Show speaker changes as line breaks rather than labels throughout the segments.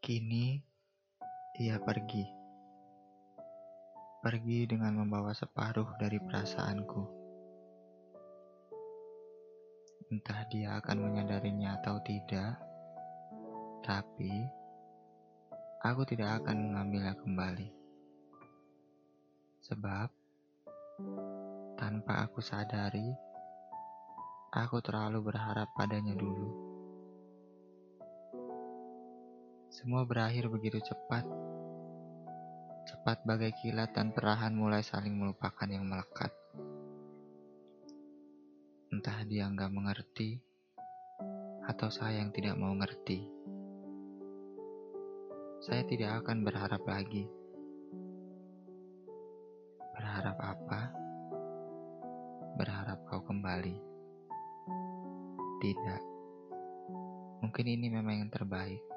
Kini ia pergi. Pergi dengan membawa separuh dari perasaanku. Entah dia akan menyadarinya atau tidak, tapi aku tidak akan mengambilnya kembali. Sebab tanpa aku sadari, aku terlalu berharap padanya dulu. Semua berakhir begitu cepat. Cepat bagai kilat dan perlahan mulai saling melupakan yang melekat. Entah dia nggak mengerti, atau saya yang tidak mau ngerti. Saya tidak akan berharap lagi. Berharap apa? Berharap kau kembali. Tidak. Mungkin ini memang yang terbaik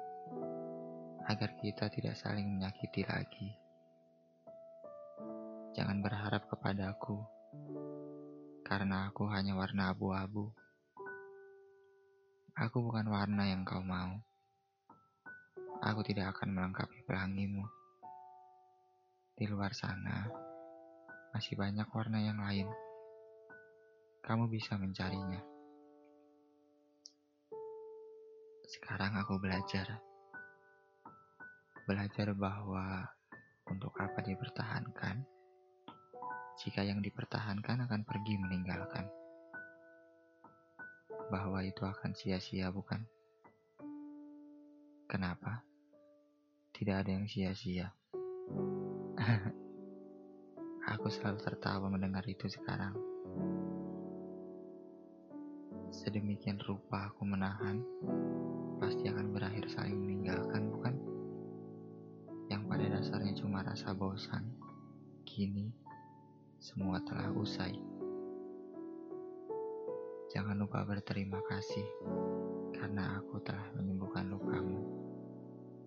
agar kita tidak saling menyakiti lagi. Jangan berharap kepadaku, karena aku hanya warna abu-abu. Aku bukan warna yang kau mau. Aku tidak akan melengkapi pelangimu. Di luar sana, masih banyak warna yang lain. Kamu bisa mencarinya. Sekarang aku belajar belajar bahwa untuk apa dipertahankan jika yang dipertahankan akan pergi meninggalkan. Bahwa itu akan sia-sia, bukan? Kenapa? Tidak ada yang sia-sia. aku selalu tertawa mendengar itu sekarang. Sedemikian rupa aku menahan, dasarnya cuma rasa bosan, kini semua telah usai. Jangan lupa berterima kasih karena aku telah menyembuhkan lukamu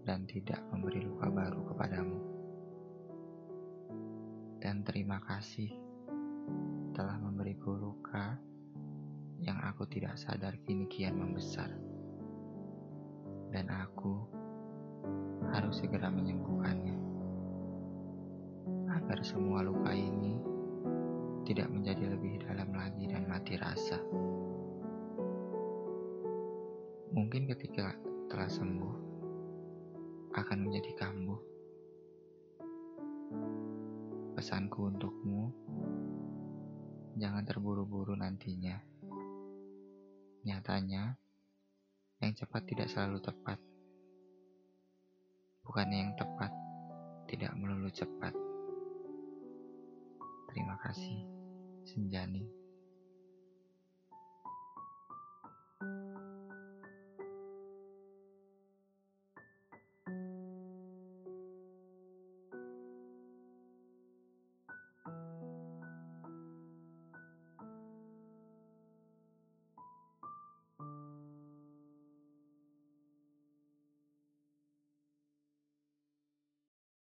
dan tidak memberi luka baru kepadamu. Dan terima kasih telah memberiku luka yang aku tidak sadar kini kian membesar. Dan aku harus segera menyembuhkannya agar semua luka ini tidak menjadi lebih dalam lagi dan mati rasa. Mungkin ketika telah sembuh akan menjadi kambuh. Pesanku untukmu, jangan terburu-buru nantinya. Nyatanya, yang cepat tidak selalu tepat bukan yang tepat, tidak melulu cepat. Terima kasih, hmm. Senjani.